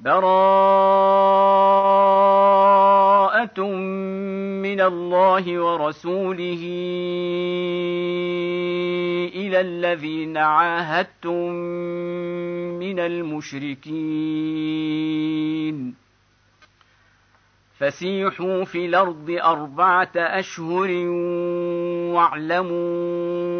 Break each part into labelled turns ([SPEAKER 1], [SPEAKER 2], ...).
[SPEAKER 1] براءة من الله ورسوله إلى الذين عاهدتم من المشركين. فسيحوا في الأرض أربعة أشهر واعلموا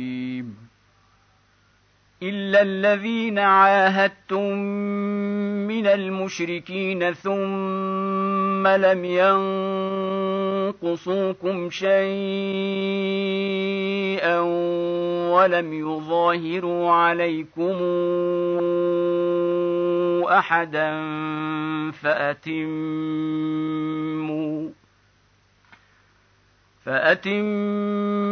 [SPEAKER 1] الا الذين عاهدتم من المشركين ثم لم ينقصوكم شيئا ولم يظاهروا عليكم احدا فاتموا فاتموا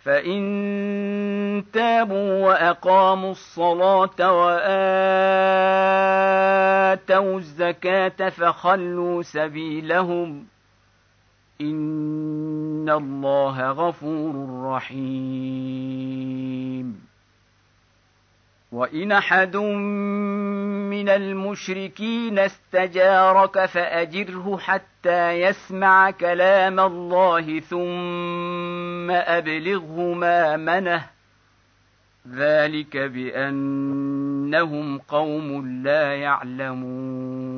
[SPEAKER 1] فإن تابوا وأقاموا الصلاة وآتوا الزكاة فخلوا سبيلهم إن الله غفور رحيم وإن أحد من المشركين استجارك فأجره حتى يسمع كلام الله ثم أبلغه مامنه ذلك بأنهم قوم لا يعلمون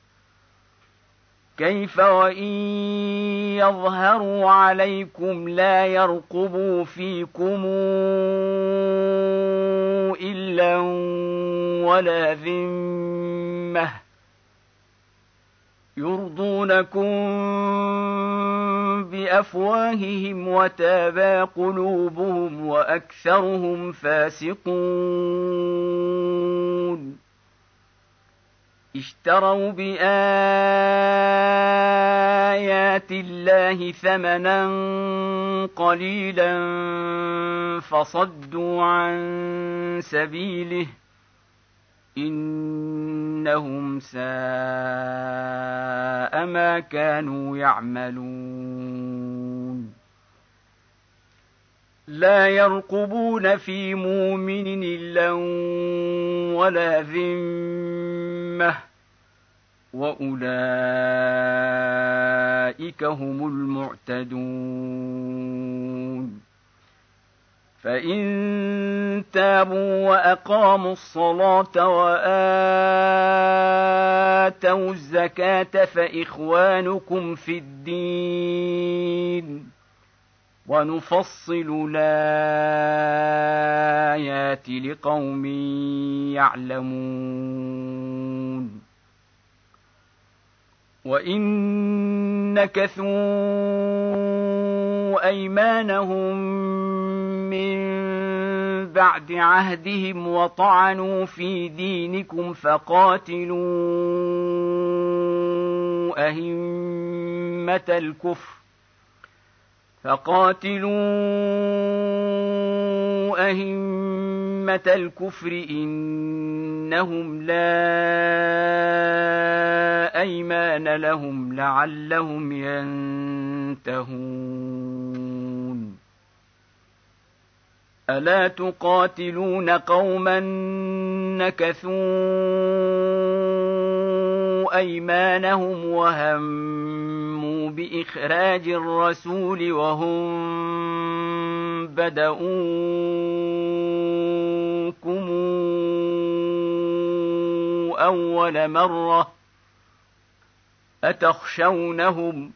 [SPEAKER 1] كيف وإن يظهروا عليكم لا يرقبوا فيكم إلا ولا ذمة يرضونكم بأفواههم وتابى قلوبهم وأكثرهم فاسقون اشتروا بآيات الله ثمنا قليلا فصدوا عن سبيله إنهم ساء ما كانوا يعملون لا يرقبون في مؤمن إلا ولا ذمة وأولئك هم المعتدون فإن تابوا وأقاموا الصلاة وآتوا الزكاة فإخوانكم في الدين ونفصل الآيات لقوم يعلمون. وإن نكثوا أيمانهم من بعد عهدهم وطعنوا في دينكم فقاتلوا أئمة الكفر فقاتلوا أئمة الكفر إنهم لا أيمان لهم لعلهم ينتهون ألا تقاتلون قوما نكثوا أيمانهم وهموا بإخراج الرسول وهم بدؤوكم أول مرة أتخشونهم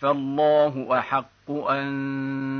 [SPEAKER 1] فالله أحق أن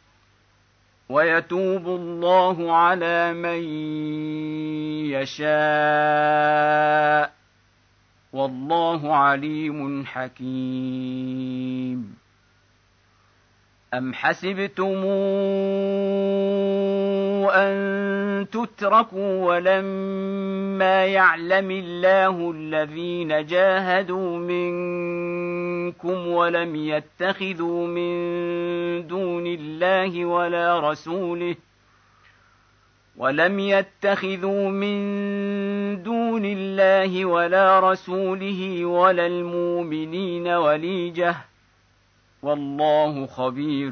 [SPEAKER 1] ويتوب الله على من يشاء والله عليم حكيم. أم حسبتم أن تتركوا ولما يعلم الله الذين جاهدوا منكم ولم يتخذوا من دون الله ولا رسوله ولم يتخذوا من دون الله ولا رسوله ولا المؤمنين وليجة والله خبير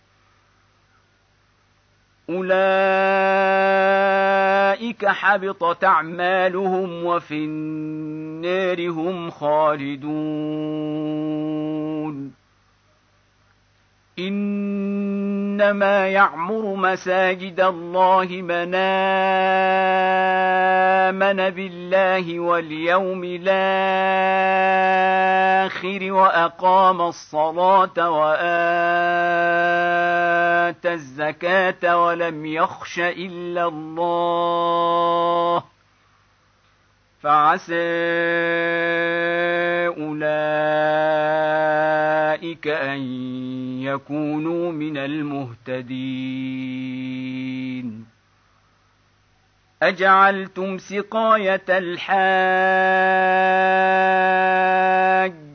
[SPEAKER 1] أولئك حبطت أعمالهم وفي النار هم خالدون. إنما يعمر مساجد الله من آمن بالله واليوم الآخر وأقام الصلاة وآتى الزكاة ولم يخش إلا الله فعسى أولئك أن يكونوا من المهتدين. أجعلتم سقاية الحاج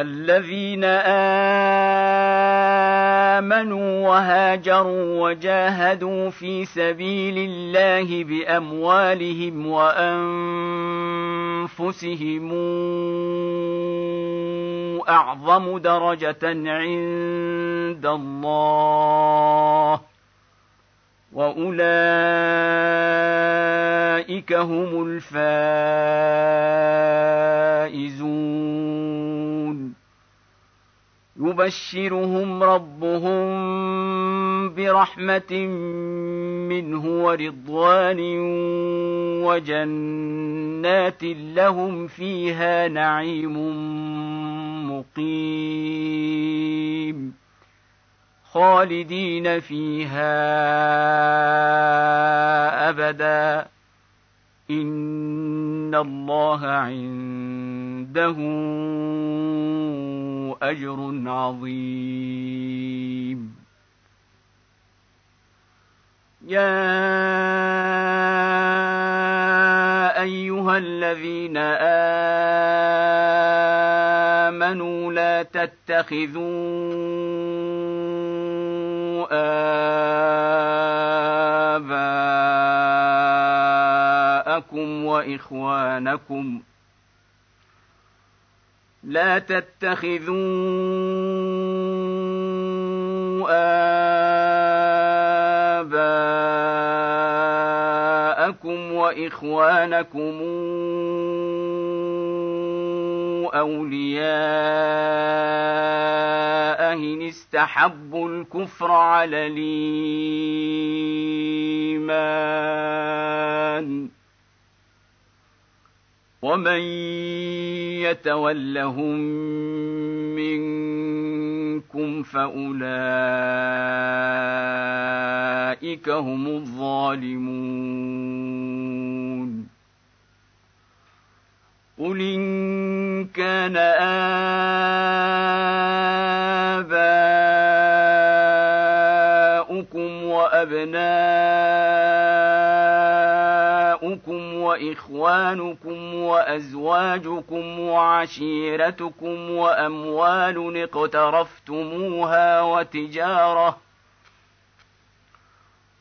[SPEAKER 1] الذين آمنوا وهاجروا وجاهدوا في سبيل الله بأموالهم وأنفسهم أعظم درجة عند الله. واولئك هم الفائزون يبشرهم ربهم برحمه منه ورضوان وجنات لهم فيها نعيم مقيم خالدين فيها أبدا. إن الله عنده أجر عظيم. يا ايها الذين امنوا لا تتخذوا آباءكم وإخوانكم لا تتخذوا آباءكم وإخوانكم أولياء إن استحبوا الكفر على الإيمان ومن يتولهم منكم فأولئك هم الظالمون قل إن كان آباؤكم وأبناؤكم وإخوانكم وأزواجكم وعشيرتكم وأموال اقترفتموها وتجارةً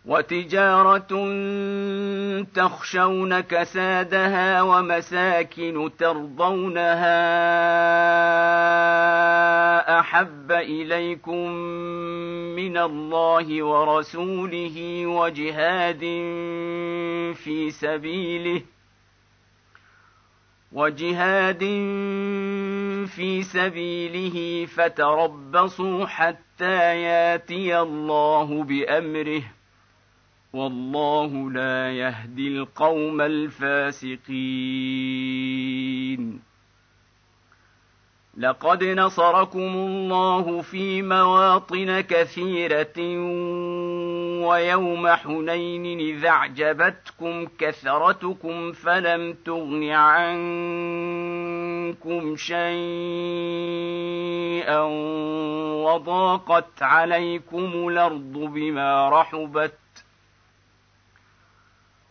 [SPEAKER 1] وتجارة تخشون كسادها ومساكن ترضونها أحب إليكم من الله ورسوله وجهاد في سبيله وجهاد في سبيله فتربصوا حتى ياتي الله بأمره والله لا يهدي القوم الفاسقين. لقد نصركم الله في مواطن كثيرة ويوم حنين اذا أعجبتكم كثرتكم فلم تغن عنكم شيئا وضاقت عليكم الأرض بما رحبت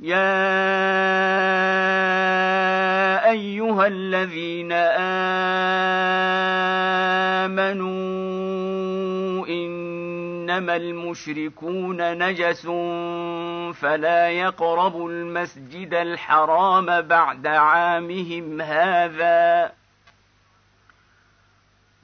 [SPEAKER 1] يا ايها الذين امنوا انما المشركون نجس فلا يقربوا المسجد الحرام بعد عامهم هذا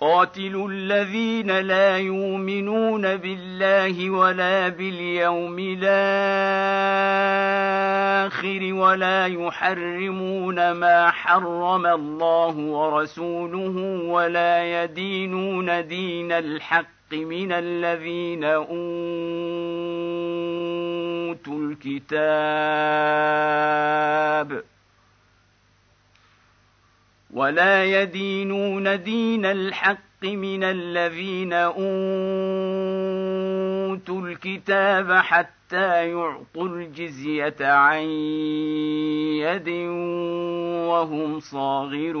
[SPEAKER 1] قاتلوا الذين لا يؤمنون بالله ولا باليوم الآخر ولا يحرمون ما حرم الله ورسوله ولا يدينون دين الحق من الذين أوتوا الكتاب ولا يدينون دين الحق من الذين اوتوا الكتاب حتى يعطوا الجزيه عن يد وهم صاغرون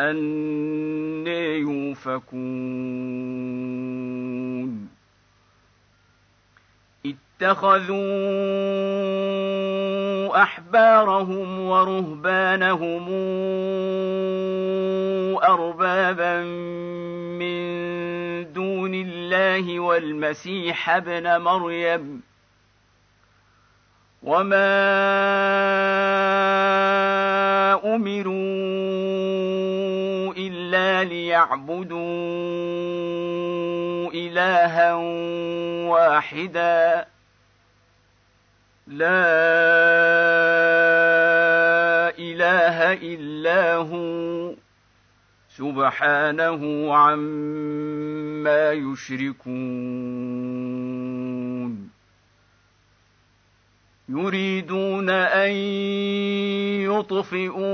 [SPEAKER 1] أن يوفكون. اتخذوا أحبارهم ورهبانهم أربابا من دون الله والمسيح ابن مريم. وما أمروا إلا ليعبدوا إلها واحدا لا إله إلا هو سبحانه عما يشركون يريدون ان يطفئوا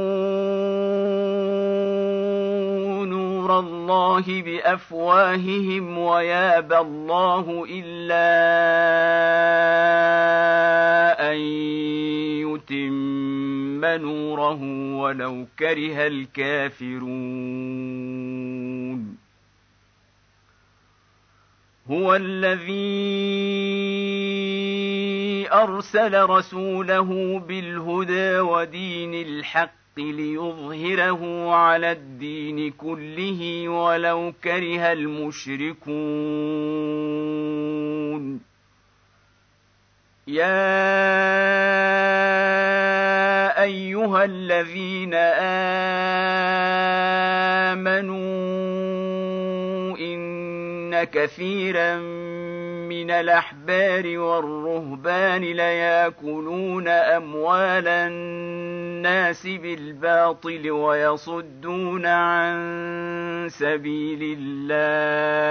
[SPEAKER 1] نور الله بأفواههم ويابى الله إلا أن يتم نوره ولو كره الكافرون. هو الذي أرسل رسوله بالهدى ودين الحق ليظهره على الدين كله ولو كره المشركون. يا أيها الذين آمنوا كثيرا من الأحبار والرهبان ليأكلون أموال الناس بالباطل ويصدون عن سبيل الله.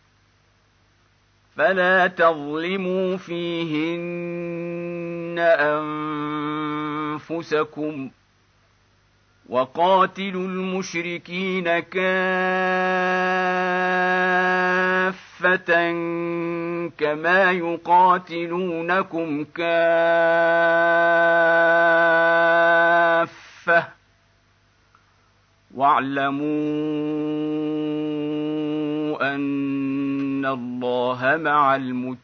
[SPEAKER 1] فلا تظلموا فيهن أنفسكم وقاتلوا المشركين كافة كما يقاتلونكم كافة واعلموا أن الله مع المتقين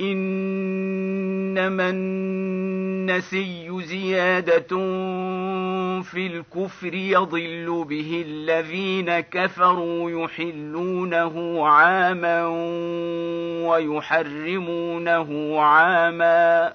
[SPEAKER 1] انما النسي زيادة في الكفر يضل به الذين كفروا يحلونه عاما ويحرمونه عاما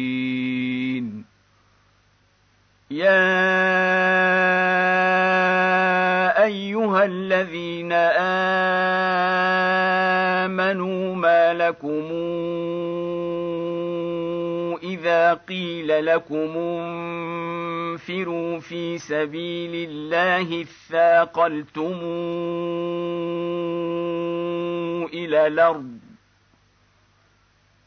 [SPEAKER 1] يا ايها الذين امنوا ما لكم اذا قيل لكم انفروا في سبيل الله اثاقلتم إلى الأرض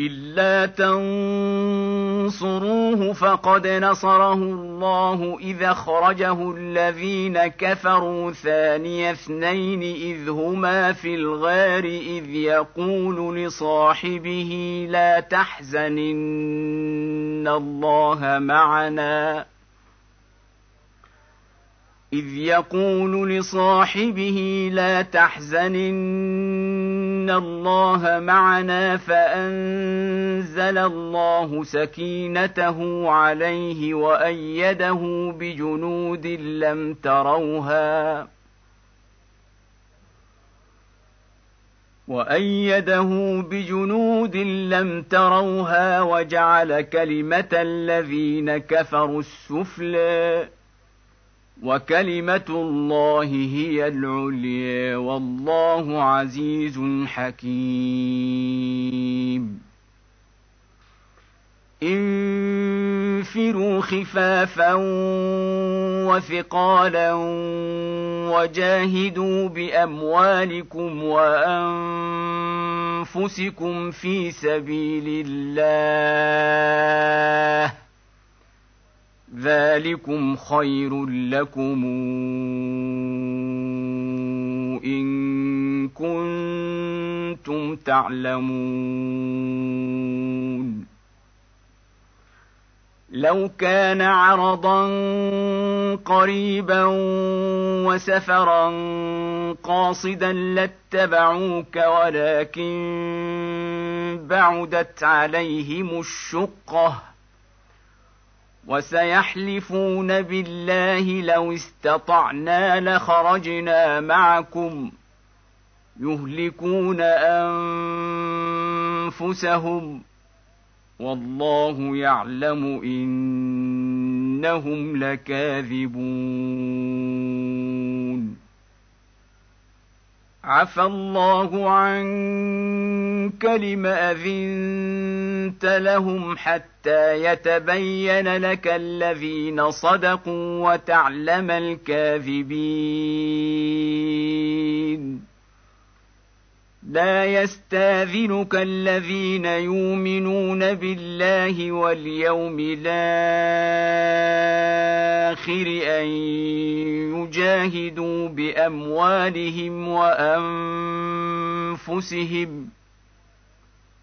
[SPEAKER 1] إلا تنصروه فقد نصره الله إذا اخرجه الذين كفروا ثاني اثنين إذ هما في الغار إذ يقول لصاحبه لا تحزن إن الله معنا. إذ يقول لصاحبه لا تحزن إن الله معنا فأنزل الله سكينته عليه وأيده بجنود لم تروها وأيده بجنود لم تروها وجعل كلمة الذين كفروا السفلي وكلمة الله هي العليا والله عزيز حكيم. انفروا خفافا وثقالا وجاهدوا بأموالكم وأنفسكم في سبيل الله. ذلكم خير لكم ان كنتم تعلمون لو كان عرضا قريبا وسفرا قاصدا لاتبعوك ولكن بعدت عليهم الشقه وسيحلفون بالله لو استطعنا لخرجنا معكم يهلكون أنفسهم والله يعلم إنهم لكاذبون. عفى الله عنك لم أذنت لهم حتى يتبين لك الذين صدقوا وتعلم الكاذبين. لا يستاذنك الذين يؤمنون بالله واليوم الآخر أن يجاهدوا بأموالهم وأنفسهم.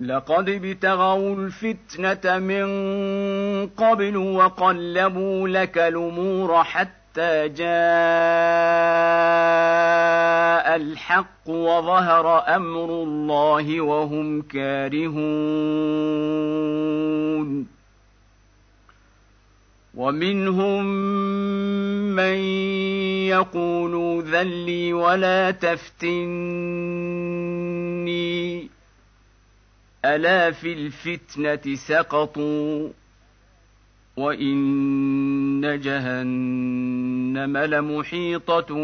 [SPEAKER 1] لقد ابتغوا الفتنة من قبل وقلبوا لك الأمور حتى حتى جاء الحق وظهر أمر الله وهم كارهون. ومنهم من يقول ذلي ولا تفتني. ألا في الفتنة سقطوا وإن جهنم لمحيطة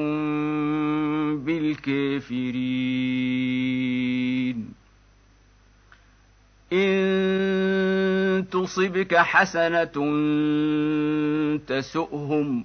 [SPEAKER 1] بالكافرين. إن تصبك حسنة تسؤهم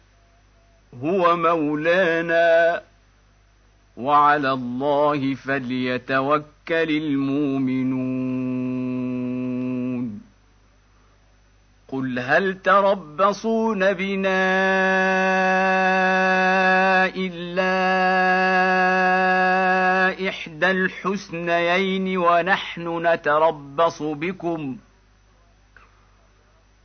[SPEAKER 1] هو مولانا. وعلى الله فليتوكل المؤمنون. قل هل تربصون بنا إلا إحدى الحسنيين ونحن نتربص بكم؟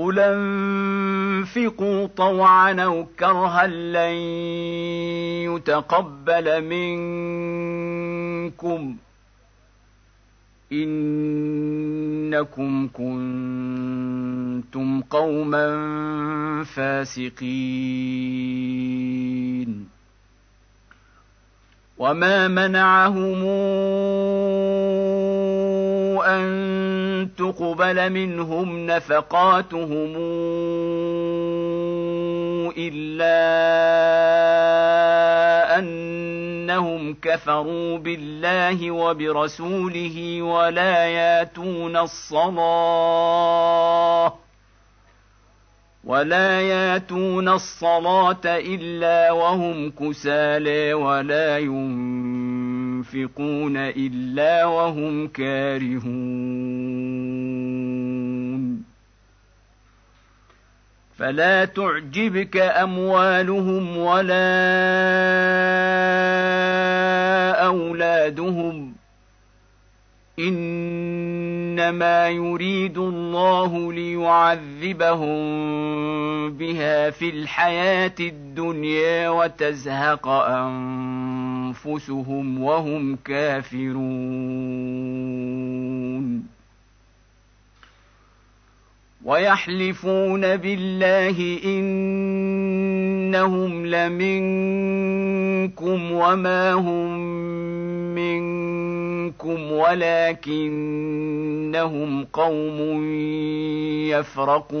[SPEAKER 1] قل انفقوا طوعا أو كرها لن يتقبل منكم انكم كنتم قوما فاسقين وما منعهم أن تقبل منهم نفقاتهم إلا أنهم كفروا بالله وبرسوله ولا ياتون الصلاة ولا ياتون الصلاة إلا وهم كسالى ولا ينفقون إلا وهم كارهون. فلا تعجبك أموالهم ولا أولادهم. إنما يريد الله ليعذبهم بها في الحياة الدنيا وتزهق أنفسهم. وهم كافرون. ويحلفون بالله إنهم لمنكم وما هم منكم ولكنهم قوم يفرقون.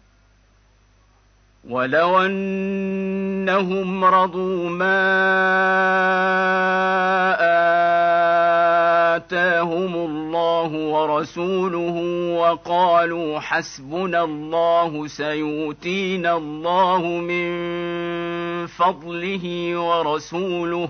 [SPEAKER 1] ولو انهم رضوا ما اتاهم الله ورسوله وقالوا حسبنا الله سيؤتينا الله من فضله ورسوله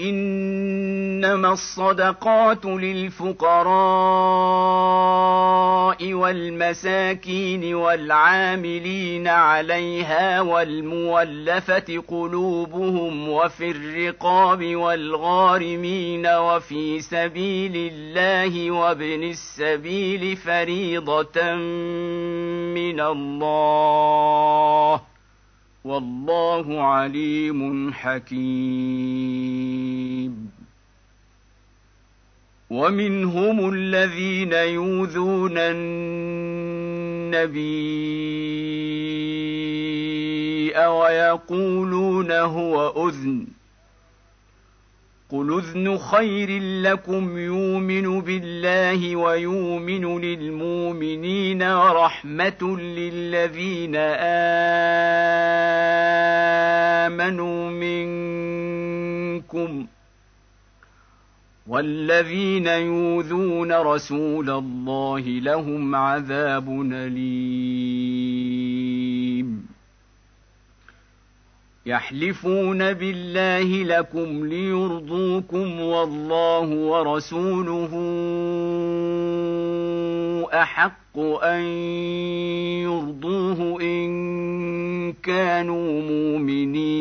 [SPEAKER 1] إنما الصدقات للفقراء والمساكين والعاملين عليها والمولفة قلوبهم وفي الرقاب والغارمين وفي سبيل الله وابن السبيل فريضة من الله والله عليم حكيم. ومنهم الذين يؤذون النبي ويقولون هو أذن. قل اذن خير لكم يؤمن بالله ويؤمن للمؤمنين ورحمه للذين امنوا منكم والذين يؤذون رسول الله لهم عذاب اليم يحلفون بالله لكم ليرضوكم والله ورسوله أحق أن يرضوه إن كانوا مؤمنين.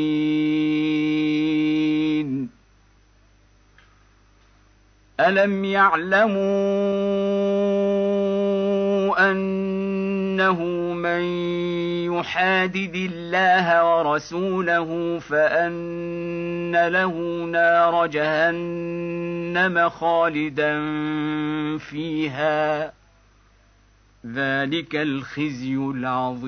[SPEAKER 1] ألم يعلموا أنه من يحادد الله ورسوله فأن له نار جهنم خالدا فيها. ذلك الخزي العظيم.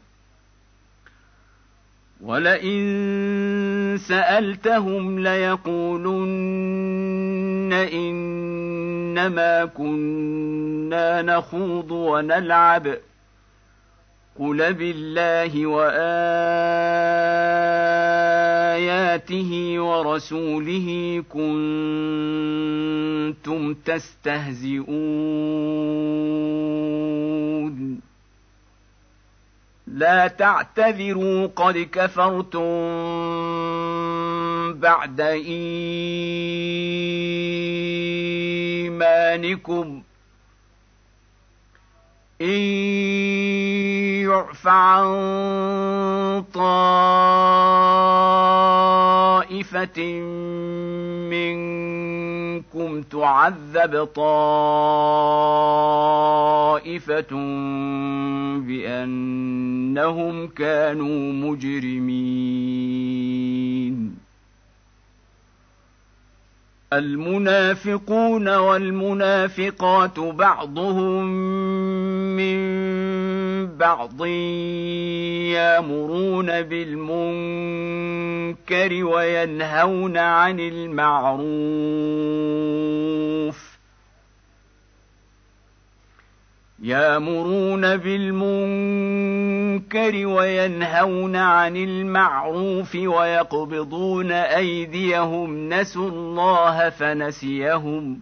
[SPEAKER 1] ولئن سألتهم ليقولن إنما كنا نخوض ونلعب. قل بالله وآياته ورسوله كنتم تستهزئون. لا تعتذروا قد كفرتم بعد إيمانكم. إن يعف عن طائفة طائفة منكم تعذب طائفة بأنهم كانوا مجرمين. المنافقون والمنافقات بعضهم من بعض يامرون بالمنكر وينهون عن المعروف. يامرون بالمنكر وينهون عن المعروف ويقبضون أيديهم. نسوا الله فنسيهم.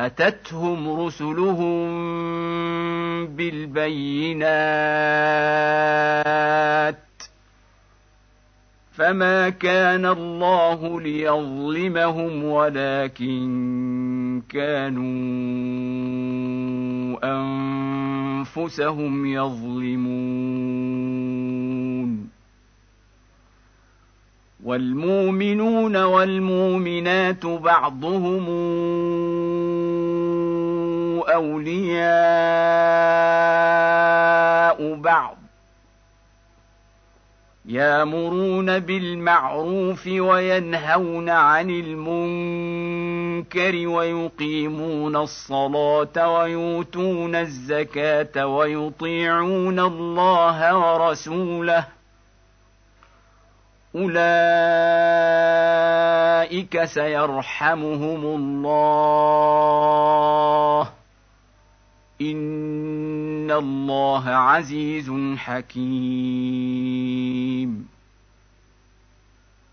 [SPEAKER 1] أتتهم رسلهم بالبينات فما كان الله ليظلمهم ولكن كانوا أنفسهم يظلمون والمؤمنون والمؤمنات بعضهم أولياء بعض يامرون بالمعروف وينهون عن المنكر ويقيمون الصلاة ويؤتون الزكاة ويطيعون الله ورسوله أولئك سيرحمهم الله. إن الله عزيز حكيم.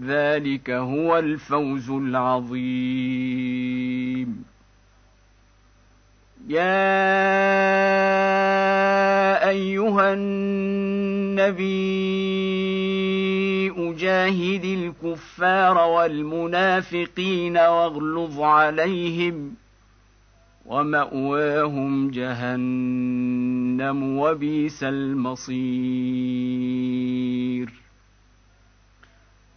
[SPEAKER 1] ذلك هو الفوز العظيم. يا أيها النبي أجاهد الكفار والمنافقين واغلظ عليهم ومأواهم جهنم وبئس المصير.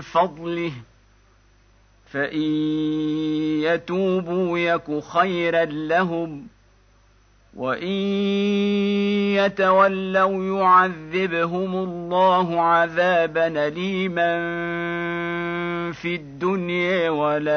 [SPEAKER 1] فضله ۖ فإن يتوبوا يك خيرا لهم وإن يتولوا يعذبهم الله عذابا اليما في الدنيا والآخرة.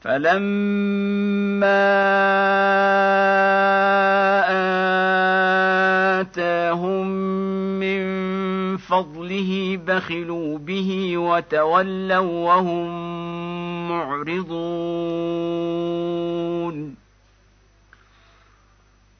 [SPEAKER 1] فلما اتاهم فضله بخلوا به وتولوا وهم معرضون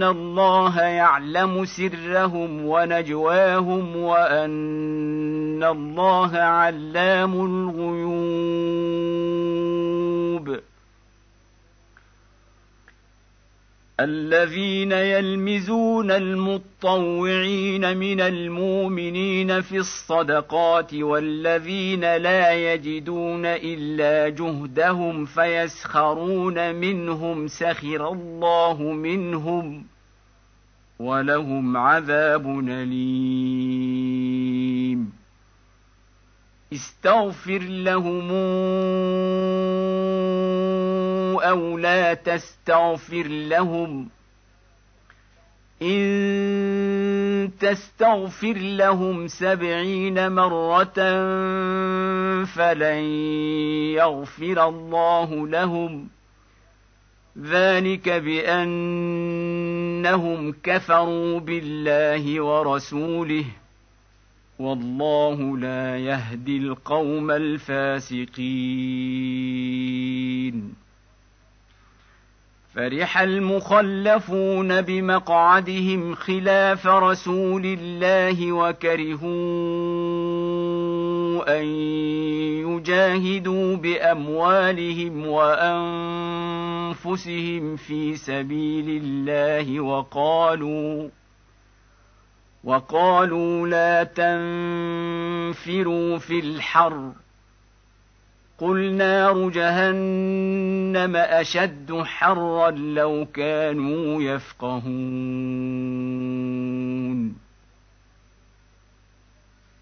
[SPEAKER 1] ان الله يعلم سرهم ونجواهم وان الله علام الغيوب الذين يلمزون المطوعين من المؤمنين في الصدقات والذين لا يجدون الا جهدهم فيسخرون منهم سخر الله منهم ولهم عذاب أليم. استغفر لهم أو لا تستغفر لهم. إن تستغفر لهم سبعين مرة فلن يغفر الله لهم. ذلك بانهم كفروا بالله ورسوله والله لا يهدي القوم الفاسقين. فرح المخلفون بمقعدهم خلاف رسول الله وكرهوا أن يجاهدوا بأموالهم وأنفسهم في سبيل الله وقالوا وقالوا لا تنفروا في الحر. قل نار جهنم أشد حرا لو كانوا يفقهون.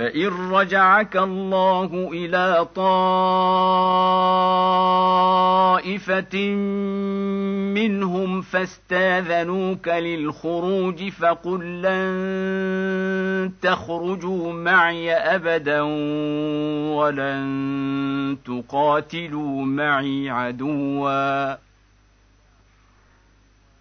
[SPEAKER 1] فان رجعك الله إلى طائفه منهم فاستاذنوك للخروج فقل لن تخرجوا معي ابدا ولن تقاتلوا معي عدوا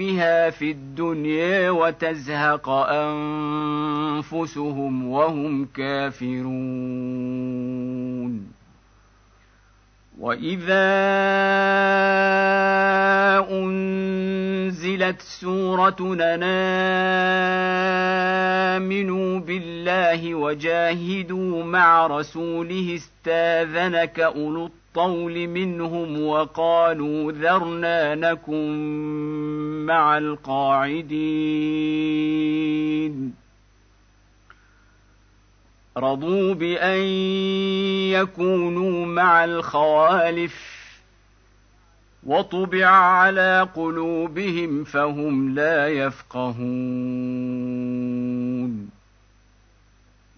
[SPEAKER 1] بها في الدنيا وتزهق انفسهم وهم كافرون واذا انزلت سوره امنوا بالله وجاهدوا مع رسوله استاذنك اولو الطول منهم وقالوا ذرنا نكن مع القاعدين. رضوا بأن يكونوا مع الخوالف وطبع على قلوبهم فهم لا يفقهون.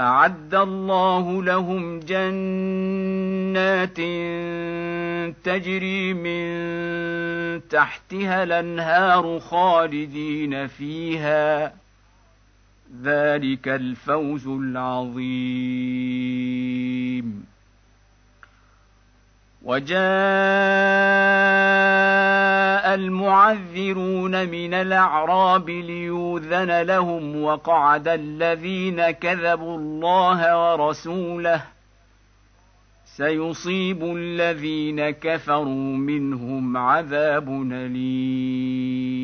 [SPEAKER 1] أعد الله لهم جنات تجري من تحتها الأنهار خالدين فيها. ذلك الفوز العظيم. وجاء المعذرون من الأعراب ليوذن لهم وقعد الذين كذبوا الله ورسوله سيصيب الذين كفروا منهم عذاب أليم.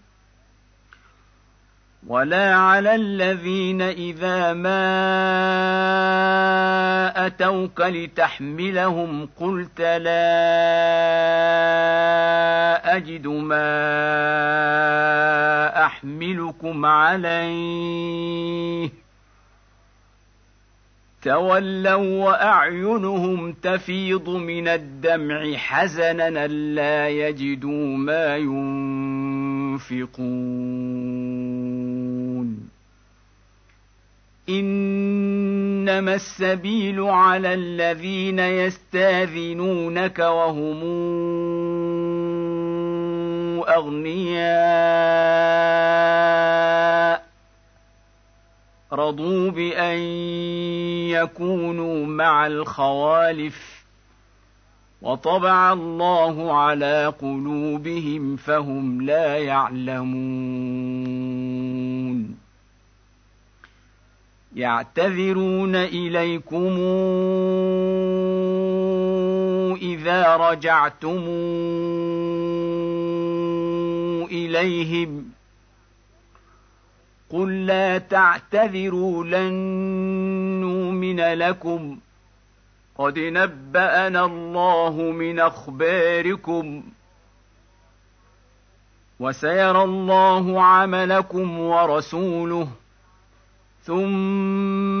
[SPEAKER 1] ولا على الذين اذا ما اتوك لتحملهم قلت لا اجد ما احملكم عليه تولوا وأعينهم تفيض من الدمع حزنا لا يجدوا ما ينفقون. إنما السبيل على الذين يستاذنونك وهم أغنياء. رضوا بان يكونوا مع الخوالف وطبع الله على قلوبهم فهم لا يعلمون يعتذرون اليكم اذا رجعتم اليهم قل لا تعتذروا لن نؤمن لكم. قد نبانا الله من اخباركم. وسيرى الله عملكم ورسوله. ثم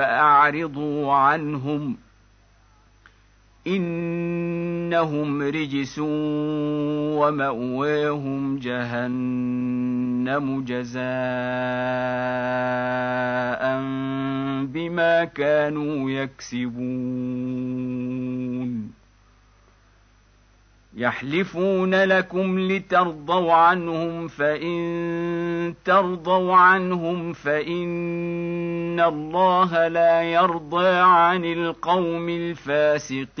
[SPEAKER 1] فأعرضوا عنهم إنهم رجس ومأواهم جهنم جزاء بما كانوا يكسبون. يحلفون لكم لترضوا عنهم فإن ترضوا عنهم فإن الله لا يرضى عن القوم الفاسقين.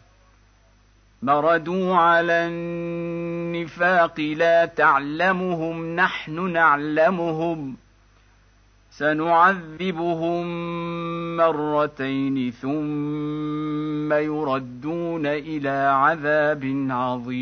[SPEAKER 1] مردوا على النفاق لا تعلمهم نحن نعلمهم. سنعذبهم مرتين ثم يردون إلى عذاب عظيم.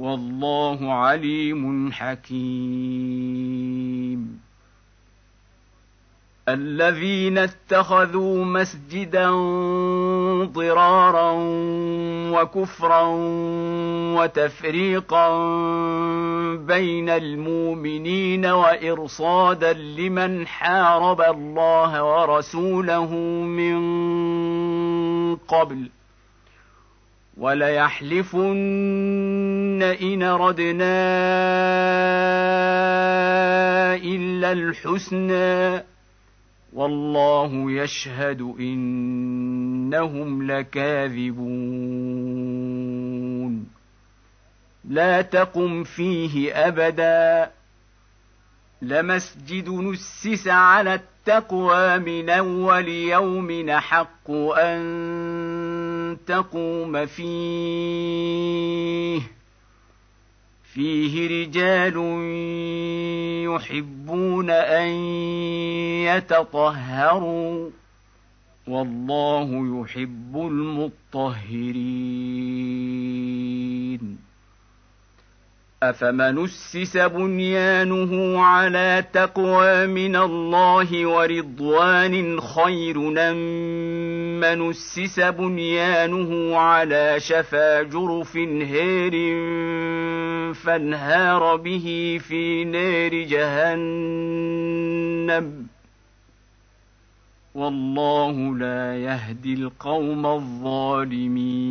[SPEAKER 1] والله عليم حكيم. الذين اتخذوا مسجدا ضرارا وكفرا وتفريقا بين المؤمنين وإرصادا لمن حارب الله ورسوله من قبل وليحلفن إن ردنا إلا الحسنى والله يشهد إنهم لكاذبون. لا تقم فيه أبدا. لمسجد نسس على التقوى من أول يوم حق أن تقوم فيه. فيه رجال يحبون أن يتطهروا والله يحب المطهرين. افمن اسس بنيانه على تقوى من الله ورضوان خير من اسس بنيانه على شفا جرف هير فانهار به في نار جهنم والله لا يهدي القوم الظالمين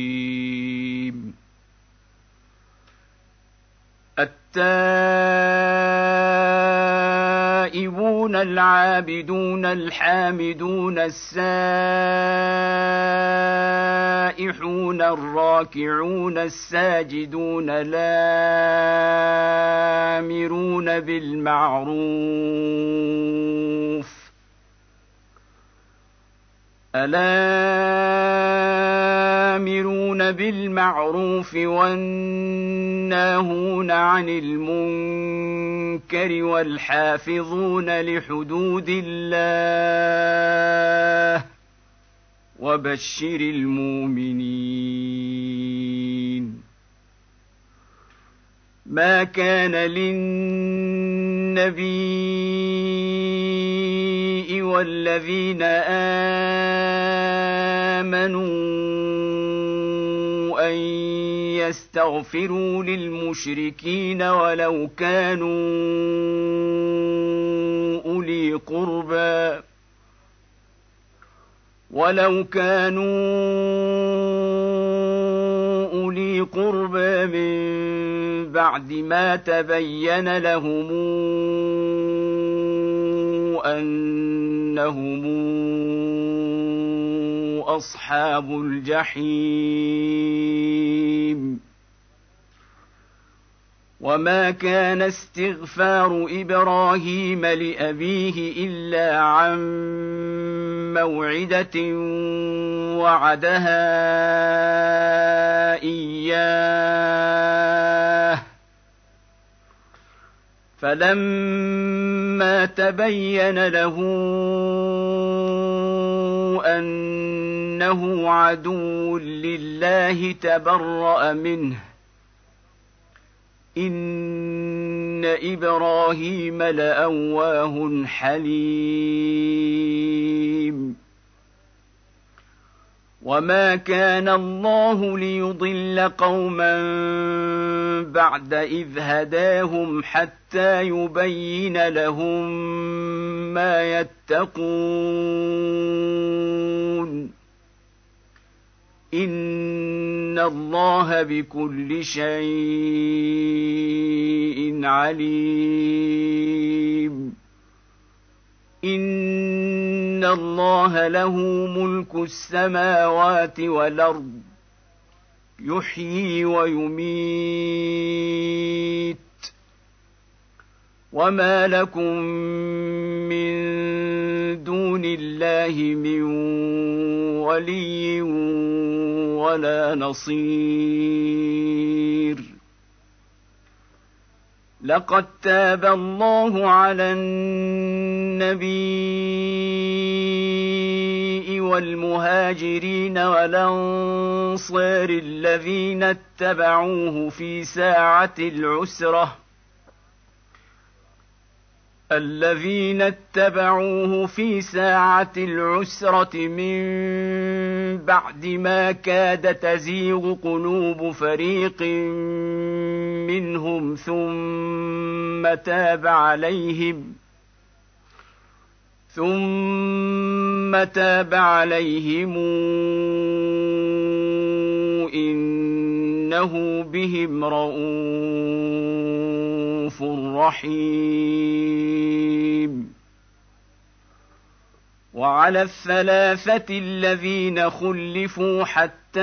[SPEAKER 1] التائبون العابدون الحامدون السائحون الراكعون الساجدون الآمرون بالمعروف الآمرون بالمعروف والناهون عن المنكر والحافظون لحدود الله وبشر المؤمنين. ما كان للنبي والذين آمنوا أن يستغفروا للمشركين ولو كانوا أولي قربى ولو كانوا أولي قربى من بعد ما تبين لهم إنهم أصحاب الجحيم. وما كان استغفار إبراهيم لأبيه إلا عن موعدة وعدها إياه. فلما تبين له انه عدو لله تبرا منه ان إبراهيم لاواه حليم وما كان الله ليضل قوما بعد اذ هداهم حتى يبين لهم ما يتقون ان الله بكل شيء عليم ان الله له ملك السماوات والارض. يحيي ويميت. وما لكم من دون الله من ولي ولا نصير. لقد تاب الله على النبي والمهاجرين والأنصار الذين اتبعوه في ساعة العسرة. الذين اتبعوه في ساعة العسرة من بعد ما كاد تزيغ قلوب فريق منهم ثم تاب عليهم ثم تاب عليهم إنه بهم رءوف رحيم. وعلى الثلاثة الذين خلفوا حتى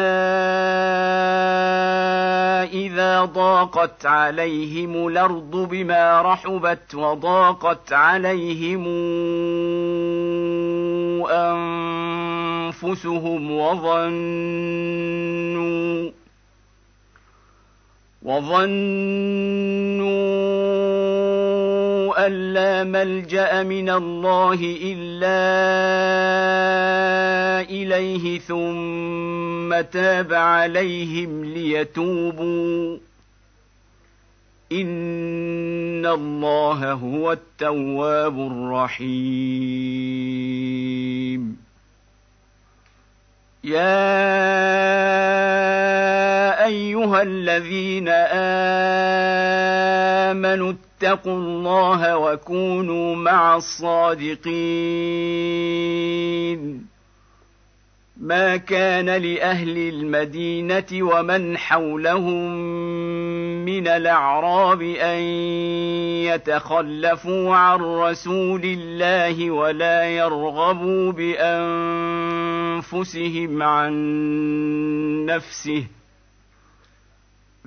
[SPEAKER 1] إذا ضاقت عليهم الأرض بما رحبت وضاقت عليهم أنفسهم وظنوا وظنوا أن لا ملجأ من الله إلا إليه ثم تاب عليهم ليتوبوا. إن الله هو التواب الرحيم. يا أيها الذين آمنوا اتقوا الله وكونوا مع الصادقين. ما كان لأهل المدينة ومن حولهم من الأعراب أن يتخلفوا عن رسول الله ولا يرغبوا بأنفسهم عن نفسه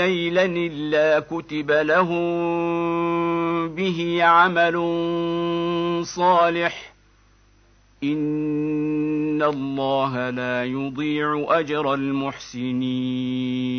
[SPEAKER 1] نيلا إلا كتب لهم به عمل صالح. إن الله لا يضيع أجر المحسنين.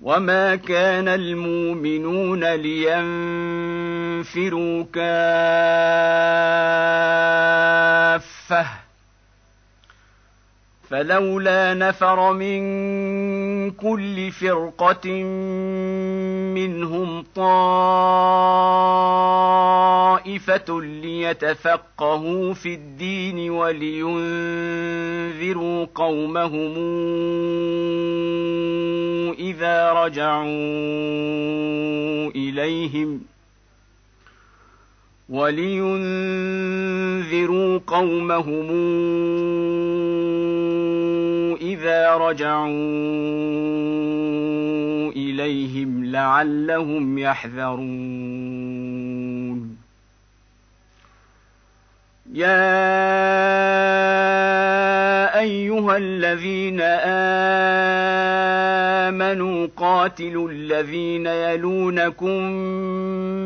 [SPEAKER 1] وما كان المؤمنون لينفروا كافه فلولا نفر من كل فرقة منهم طائفة ليتفقهوا في الدين ولينذروا قومهم إذا رجعوا إليهم ولينذروا قومهم اذا رجعوا اليهم لعلهم يحذرون. يا ايها الذين امنوا قاتلوا الذين يلونكم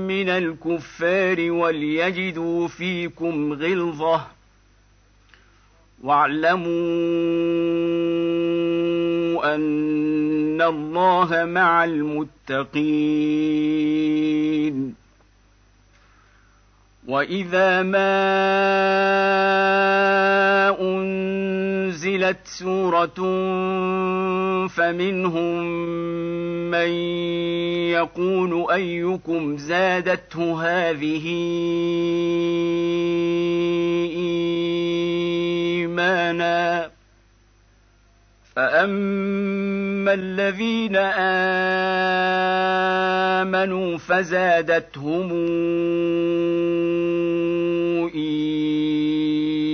[SPEAKER 1] من الكفار وليجدوا فيكم غلظه واعلموا أن الله مع المتقين. وإذا ما أنزلت سورة فمنهم من يقول أيكم زادته هذه إيمانا فأما الذين آمنوا فزادتهم إيمانا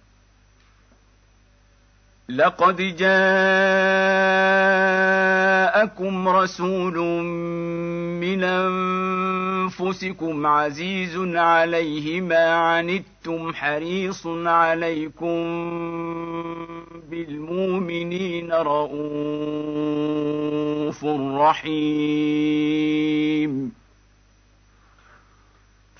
[SPEAKER 1] لقد جاءكم رسول من أنفسكم عزيز عليه ما عنتم حريص عليكم بالمؤمنين رءوف رحيم.